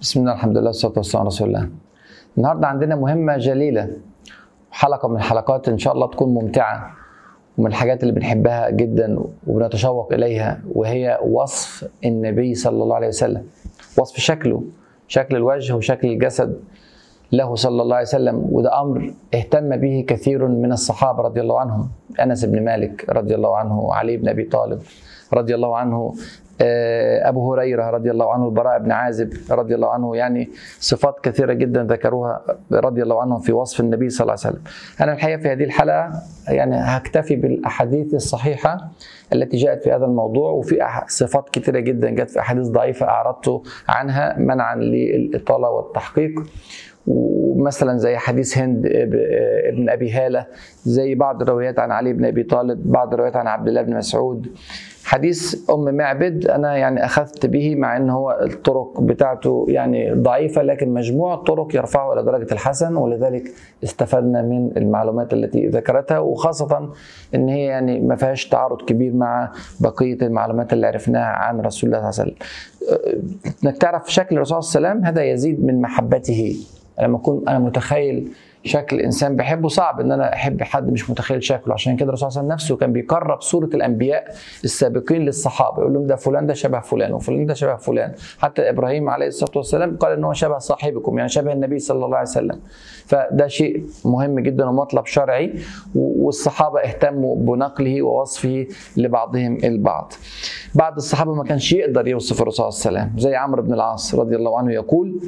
بسم الله الحمد لله والصلاة والسلام على رسول الله. النهاردة عندنا مهمة جليلة. حلقة من الحلقات إن شاء الله تكون ممتعة ومن الحاجات اللي بنحبها جدا وبنتشوق إليها وهي وصف النبي صلى الله عليه وسلم. وصف شكله شكل الوجه وشكل الجسد له صلى الله عليه وسلم وده أمر اهتم به كثير من الصحابة رضي الله عنهم. أنس بن مالك رضي الله عنه علي بن أبي طالب. رضي الله عنه أبو هريرة رضي الله عنه البراء بن عازب رضي الله عنه يعني صفات كثيرة جدا ذكروها رضي الله عنهم في وصف النبي صلى الله عليه وسلم. أنا الحقيقة في هذه الحلقة يعني هكتفي بالأحاديث الصحيحة التي جاءت في هذا الموضوع وفي صفات كثيرة جدا جت في أحاديث ضعيفة أعرضت عنها منعا للإطالة والتحقيق. ومثلا زي حديث هند ابن أبي هالة زي بعض الروايات عن علي بن أبي طالب بعض الروايات عن عبد الله بن مسعود حديث أم معبد أنا يعني أخذت به مع إن هو الطرق بتاعته يعني ضعيفة لكن مجموع الطرق يرفعه إلى درجة الحسن ولذلك استفدنا من المعلومات التي ذكرتها وخاصة إن هي يعني ما فيهاش تعارض كبير مع بقية المعلومات اللي عرفناها عن رسول الله صلى الله عليه وسلم. إنك تعرف شكل الرسول صلى الله عليه وسلم هذا يزيد من محبته. لما أكون أنا متخيل شكل انسان بحبه صعب إن أنا أحب حد مش متخيل شكله. عشان كده الرسول صلى الله عليه وسلم نفسه كان بيقرب صورة الأنبياء السابقين للصحابة. يقول لهم ده فلان ده شبه فلان وفلان ده شبه فلان. حتى إبراهيم عليه الصلاة والسلام قال إن هو شبه صاحبكم يعني شبه النبي صلى الله عليه وسلم. فده شيء مهم جدا ومطلب شرعي والصحابة اهتموا بنقله ووصفه لبعضهم البعض. بعض الصحابة ما كانش يقدر يوصف الرسول صلى الله عليه وسلم. زي عمرو بن العاص رضي الله عنه يقول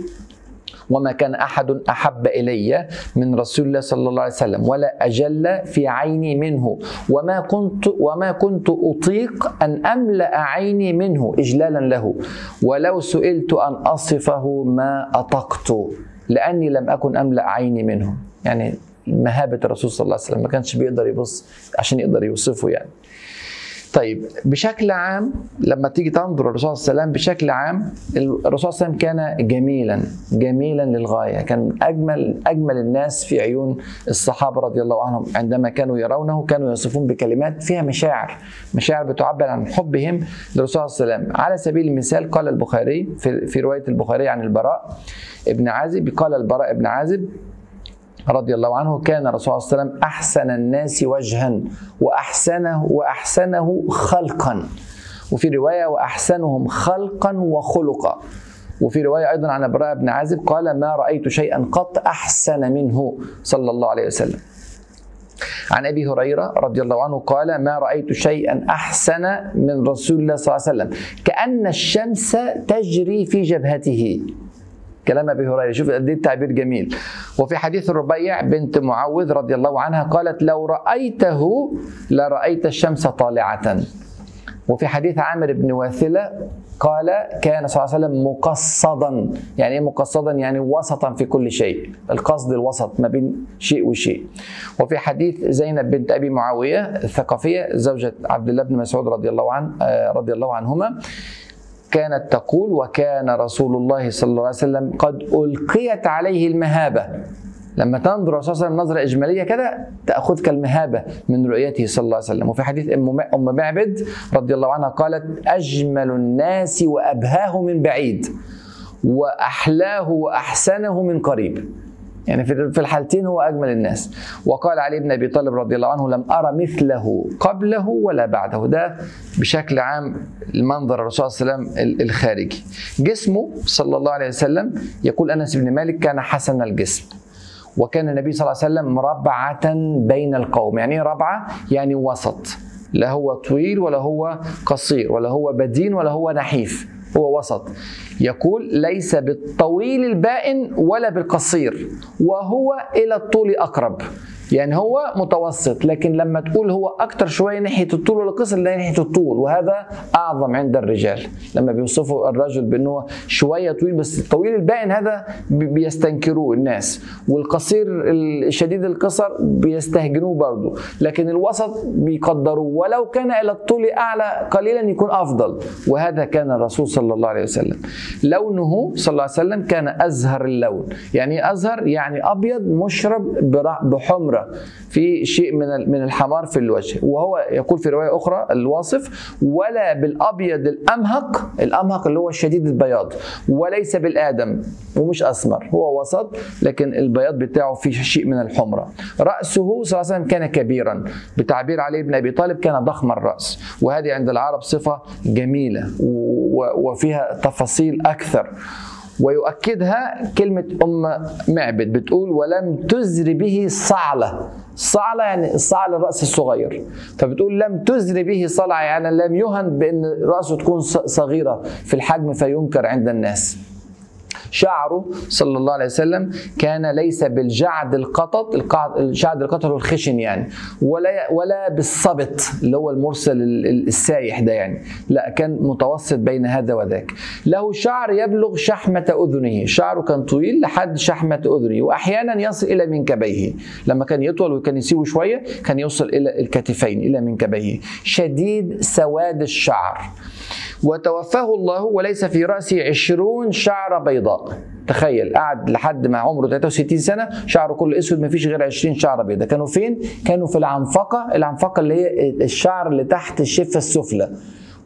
وما كان أحد أحب إلي من رسول الله صلى الله عليه وسلم ولا أجل في عيني منه. وما كنت وما كنت أطيق أن أملأ عيني منه اجلالا له. ولو سئلت أن أصفه ما أطقت لأني لم أكن أملأ عيني منه. يعني مهابة الرسول صلى الله عليه وسلم ما كانش بيقدر يبص عشان يقدر يوصفه يعني. طيب بشكل عام لما تيجي تنظر الرسول صلى الله عليه وسلم بشكل عام الرسول صلى الله عليه وسلم كان جميلا جميلا للغاية. كان أجمل أجمل الناس في عيون الصحابة رضي الله عنهم. عندما كانوا يرونه كانوا يصفون بكلمات فيها مشاعر مشاعر بتعبر عن حبهم للرسول صلى الله عليه وسلم. على سبيل المثال قال البخاري في, في رواية البخاري عن البراء ابن عازب قال البراء ابن عازب رضي الله عنه كان الرسول صلى الله عليه وسلم أحسن الناس وجها وأحسنه وأحسنه خلقا. وفي رواية وأحسنهم خلقا وخلقا. وفي رواية أيضا عن براء بن عازب قال ما رأيت شيئا قط أحسن منه صلى الله عليه وسلم. عن أبي هريرة رضي الله عنه قال ما رأيت شيئا أحسن من رسول الله صلى الله عليه وسلم. كأن الشمس تجري في جبهته. كلام أبي هريرة شوف قد إيه التعبير جميل. وفي حديث الربيع بنت معوذ رضي الله عنها قالت لو رأيته لرأيت الشمس طالعة. وفي حديث عامر بن واثلة قال كان صلى الله عليه وسلم مقصدا. يعني إيه مقصدا؟ يعني وسطا في كل شيء. القصد الوسط ما بين شيء وشيء. وفي حديث زينب بنت أبي معاوية الثقفية زوجة عبد الله بن مسعود رضي الله عنه رضي الله عنهما كانت تقول وكان رسول الله صلى الله عليه وسلم قد ألقيت عليه المهابة. لما تنظر الرسول صلى الله عليه وسلم نظرة إجمالية كده تأخذك المهابة من رؤيته صلى الله عليه وسلم. وفي حديث أم معبد رضي الله عنها قالت أجمل الناس وأبهاه من بعيد وأحلاه وأحسنه من قريب. يعني في الحالتين هو أجمل الناس. وقال علي بن أبي طالب رضي الله عنه لم ارى مثله قبله ولا بعده. ده بشكل عام المنظر الرسول صلى الله عليه وسلم الخارجي. جسمه صلى الله عليه وسلم يقول أنس بن مالك كان حسن الجسم. وكان النبي صلى الله عليه وسلم ربعة بين القوم. يعني إيه ربعة؟ يعني وسط. لا هو طويل ولا هو قصير ولا هو بدين ولا هو نحيف. هو وسط. يقول ليس بالطويل البائن ولا بالقصير وهو إلى الطول أقرب. يعني هو متوسط لكن لما تقول هو أكتر شوية ناحية الطول ولا القصر لا ناحية الطول وهذا أعظم عند الرجال. لما بيوصفوا الرجل بأنه شوية طويل بس الطويل البائن هذا بيستنكروه الناس والقصير الشديد القصر بيستهجنوه برضه. لكن الوسط بيقدروه ولو كان إلى الطول أعلى قليلا يكون أفضل. وهذا كان الرسول صلى الله عليه وسلم. لونه صلى الله عليه وسلم كان أزهر اللون. يعني أزهر يعني أبيض مشرب بحمرة. كبيره في شيء من من الحمار في الوجه. وهو يقول في رواية أخرى الواصف ولا بالأبيض الأمهق الأمهق اللي هو شديد البياض وليس بالآدم ومش أسمر هو وسط لكن البياض بتاعه فيه شيء من الحمرة. رأسه صلى الله عليه وسلم كان كبيرا بتعبير علي بن أبي طالب كان ضخم الرأس. وهذه عند العرب صفة جميلة وفيها تفاصيل أكثر. ويؤكدها كلمة أم معبد بتقول ولم تزر به صعلة. صعلة يعني الصعلة الرأس الصغير. فبتقول لم تزر به صلعة يعني لم يهن بأن رأسه تكون صغيرة في الحجم فينكر عند الناس. شعره صلى الله عليه وسلم كان ليس بالجعد القطط الجعد القطط هو الخشن يعني ولا ولا بالصبت اللي هو المرسل السايح ده يعني. لا كان متوسط بين هذا وذاك. له شعر يبلغ شحمة أذنه. شعره كان طويل لحد شحمة أذنه. وأحيانا يصل إلى منكبيه. لما كان يطول وكان يسيبه شوية كان يوصل إلى الكتفين إلى منكبيه. شديد سواد الشعر. وتوفاه الله وليس في رأسه عشرون شعرة بيضاء. تخيل قعد لحد ما عمره 63 سنة شعره كله أسود ما فيش غير 20 شعره بيضاء. كانوا فين؟ كانوا في العنفقة العنفقة اللي هي الشعر اللي تحت الشفة السفلى.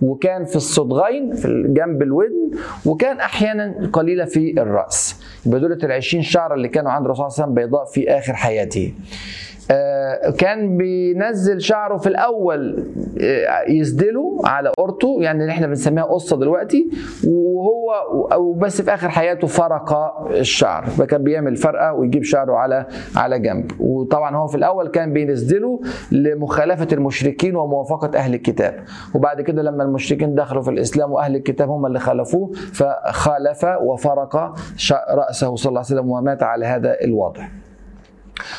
وكان في الصدغين في جنب الودن وكان أحيانا قليلة في الرأس. يبقى دولة ال 20 شعره اللي كانوا عند الرسول صلى الله عليه وسلم بيضاء في آخر حياته. كان بينزل شعره في الأول يسدله على قرطه يعني اللي إحنا بنسميها قصة دلوقتي وهو أو بس في آخر حياته فرق الشعر فكان بيعمل فرقة ويجيب شعره على على جنب. وطبعا هو في الأول كان بينزله لمخالفة المشركين وموافقة أهل الكتاب. وبعد كده لما المشركين دخلوا في الإسلام وأهل الكتاب هم اللي خالفوه فخالف وفرق رأسه صلى الله عليه وسلم ومات على هذا الوضع.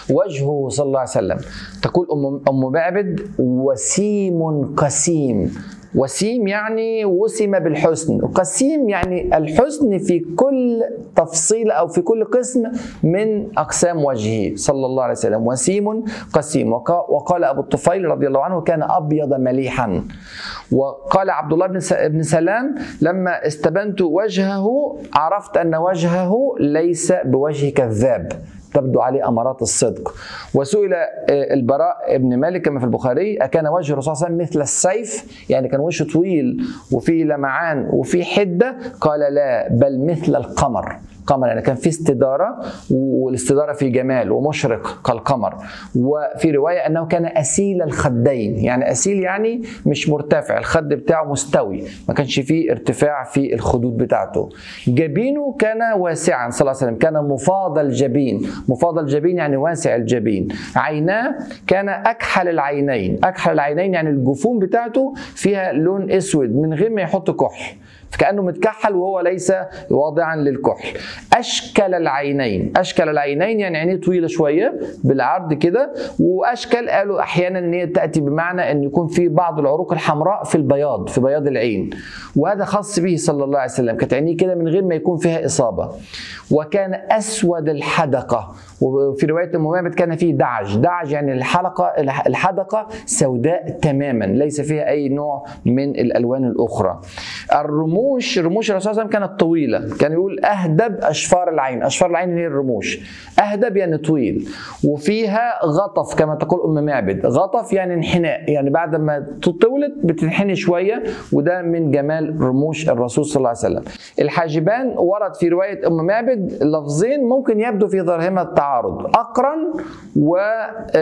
وجهه صلى الله عليه وسلم. تقول أم, معبد وسيم قسيم. وسيم يعني وسم بالحسن. وقسيم يعني الحسن في كل تفصيل أو في كل قسم من أقسام وجهه صلى الله عليه وسلم. وسيم قسيم. وقال أبو الطفيل رضي الله عنه كان أبيض مليحا. وقال عبد الله بن سلام لما استبنت وجهه عرفت أن وجهه ليس بوجه كذاب تبدو عليه أمارات الصدق. وسئل البراء بن مالك كما في البخاري أكان وجه الرسول صلى الله عليه وسلم مثل السيف؟ يعني كان وشه طويل وفيه لمعان وفيه حدة؟ قال لا بل مثل القمر. قمر يعني كان في استدارة والاستدارة في جمال ومشرق كالقمر. وفي رواية أنه كان أسيل الخدين يعني أسيل يعني مش مرتفع الخد بتاعه مستوي ما كانش فيه ارتفاع في الخدود بتاعته. جبينه كان واسعا صلى الله عليه وسلم كان مفاض الجبين. مفاض الجبين يعني واسع الجبين. عيناه كان أكحل العينين. أكحل العينين يعني الجفون بتاعته فيها لون أسود من غير ما يحط كحل. فكأنه متكحل وهو ليس واضعا للكحل. أشكل العينين. أشكل العينين يعني عينيه طويلة شوية بالعرض كده وأشكل قالوا أحيانا أن هي تأتي بمعنى أن يكون في بعض العروق الحمراء في البياض في بياض العين. وهذا خاص به صلى الله عليه وسلم. كانت عينيه كده من غير ما يكون فيها إصابة. وكان أسود الحدقة. وفي رواية أم كان فيه دعج دعج يعني الحلقة الحدقة سوداء تماما. ليس فيها أي نوع من الألوان الأخرى. الرموش رموش الرسول صلى الله عليه وسلم كانت طويلة. كان يقول أهدب أشفار العين. أشفار العين هي الرموش. أهدب يعني طويل. وفيها غطف كما تقول أم معبد. غطف يعني انحناء. يعني بعد ما تطولت بتنحني شوية وده من جمال رموش الرسول صلى الله عليه وسلم. الحاجبان ورد في رواية أم معبد لفظين ممكن يبدو في ظاهرهما التعارض. أقرن وأبلج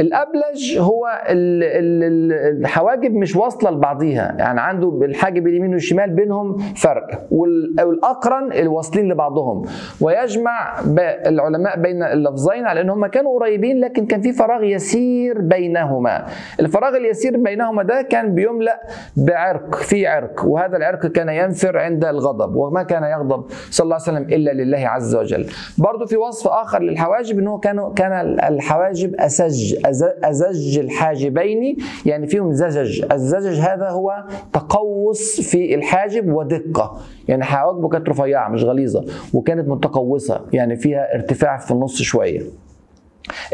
الأبلج هو الحواجب مش واصلة لبعضيها. يعني عنده الحاجب اليمين والشمال بينهم فرق والأقرن الواصلين لبعضهم. ويجمع العلماء بين اللفظين على أنهم كانوا قريبين لكن كان في فراغ يسير بينهما. الفراغ اليسير بينهما ده كان بيملأ بعرق في عرق وهذا العرق كان ينفر عند الغضب وما كان يغضب صلى الله عليه وسلم إلا لله عز وجل. برضو في وصف آخر للحواجب أنه كانوا كان الحواجب أسج أزج الحاجبين يعني فيهم زجج. الزجج هذا هو تقوس في الحاجب ودقة. يعني حواجبه كانت رفيعة مش غليظة وكانت متقوسة يعني فيها ارتفاع في النص شوية.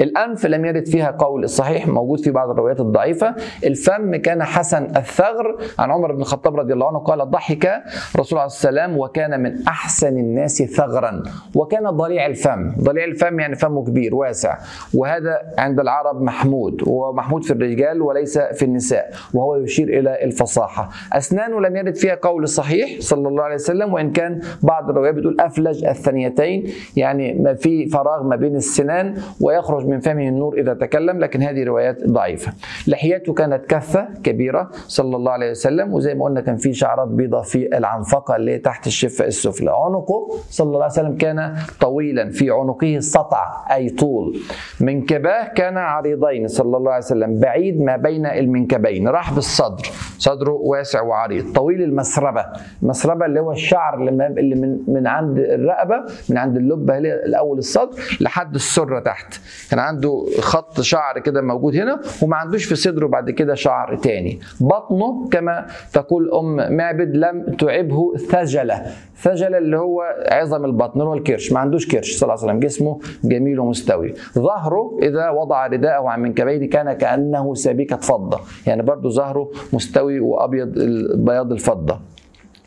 الأنف لم يرد فيها قول الصحيح موجود في بعض الروايات الضعيفة. الفم كان حسن الثغر. عن عمر بن الخطاب رضي الله عنه قال ضحك رسول الله صلى الله عليه وسلم وكان من أحسن الناس ثغرا. وكان ضليع الفم. ضليع الفم يعني فمه كبير واسع. وهذا عند العرب محمود. ومحمود في الرجال وليس في النساء. وهو يشير إلى الفصاحة. أسنانه لم يرد فيها قول صحيح صلى الله عليه وسلم. وإن كان بعض الروايات بتقول أفلج الثنيتين. يعني ما في فراغ ما بين السنان. ويخرج من فمه النور إذا تكلم لكن هذه روايات ضعيفة. لحيته كانت كثة كبيرة صلى الله عليه وسلم وزي ما قلنا كان في شعرات بيضاء في العنفقة اللي تحت الشفة السفلى. عنقه صلى الله عليه وسلم كان طويلا في عنقه سطع أي طول. منكباه كان عريضين صلى الله عليه وسلم بعيد ما بين المنكبين. راح بالصدر صدره واسع وعريض. طويل المسربة. المسربة اللي هو الشعر اللي اللي من من عند الرقبة من عند اللبة الأول الصدر لحد السرة تحت. كان عنده خط شعر كده موجود هنا وما عندوش في صدره بعد كده شعر تاني. بطنه كما تقول أم معبد لم تعبه ثجلة. ثجلة اللي هو عظم البطن اللي هو الكرش. ما عندوش كرش صلى الله عليه وسلم. جسمه جميل ومستوي. ظهره إذا وضع رداءه عن منكبيه كان كأنه سبيكة فضة. يعني برضو ظهره مستوي وأبيض بياض الفضة.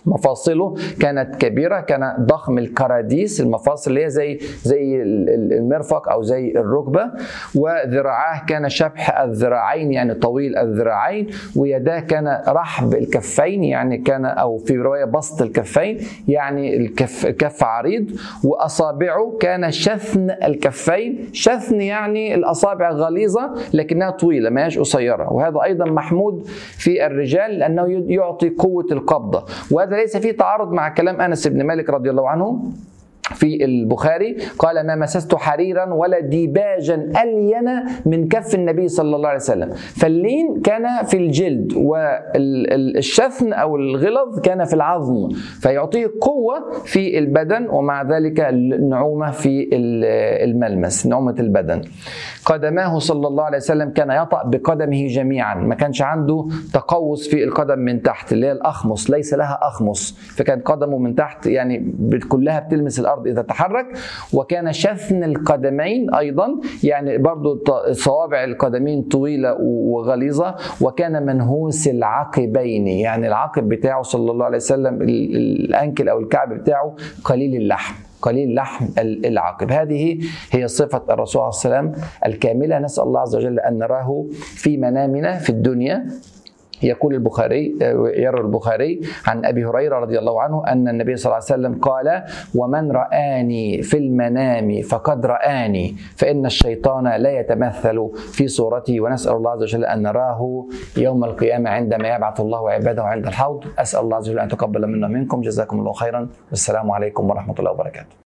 مفاصله كانت كبيرة كان ضخم الكراديس المفاصل اللي هي زي زي المرفق أو زي الركبة. وذراعاه كان شبح الذراعين يعني طويل الذراعين. ويداه كان رحب الكفين يعني كان أو في رواية بسط الكفين يعني الكف كف عريض. وأصابعه كان شثن الكفين. شثن يعني الأصابع غليظة لكنها طويلة ما هيش قصيرة. وهذا أيضا محمود في الرجال لأنه يعطي قوة القبضة. وهذا ليس فيه تعارض مع كلام أنس بن مالك رضي الله عنه؟ في البخاري قال ما مسست حريرا ولا ديباجا ألين من كف النبي صلى الله عليه وسلم. فاللين كان في الجلد والشثن أو الغلظ كان في العظم فيعطيه قوة في البدن ومع ذلك النعومة في الملمس نعومة البدن. قدماه صلى الله عليه وسلم كان يطأ بقدمه جميعا ما كانش عنده تقوس في القدم من تحت اللي هي الأخمص ليس لها أخمص فكان قدمه من تحت يعني كلها بتلمس الأرض إذا تحرك وكان شثن القدمين أيضا يعني برضو صوابع القدمين طويلة وغليظة. وكان منهوس العقبين يعني العقب بتاعه صلى الله عليه وسلم الأنكل أو الكعب بتاعه قليل اللحم قليل لحم العقب. هذه هي صفة الرسول عليه وسلم الكاملة. نسأل الله عز وجل أن نراه في منامنا في الدنيا. يقول البخاري يروي البخاري عن أبي هريرة رضي الله عنه أن النبي صلى الله عليه وسلم قال: ومن رآني في المنام فقد رآني فإن الشيطان لا يتمثل في صورتي. ونسأل الله عز وجل أن نراه يوم القيامة عندما يبعث الله عباده عند الحوض. أسأل الله عز وجل أن تقبل منا منكم. جزاكم الله خيرا. والسلام عليكم ورحمة الله وبركاته.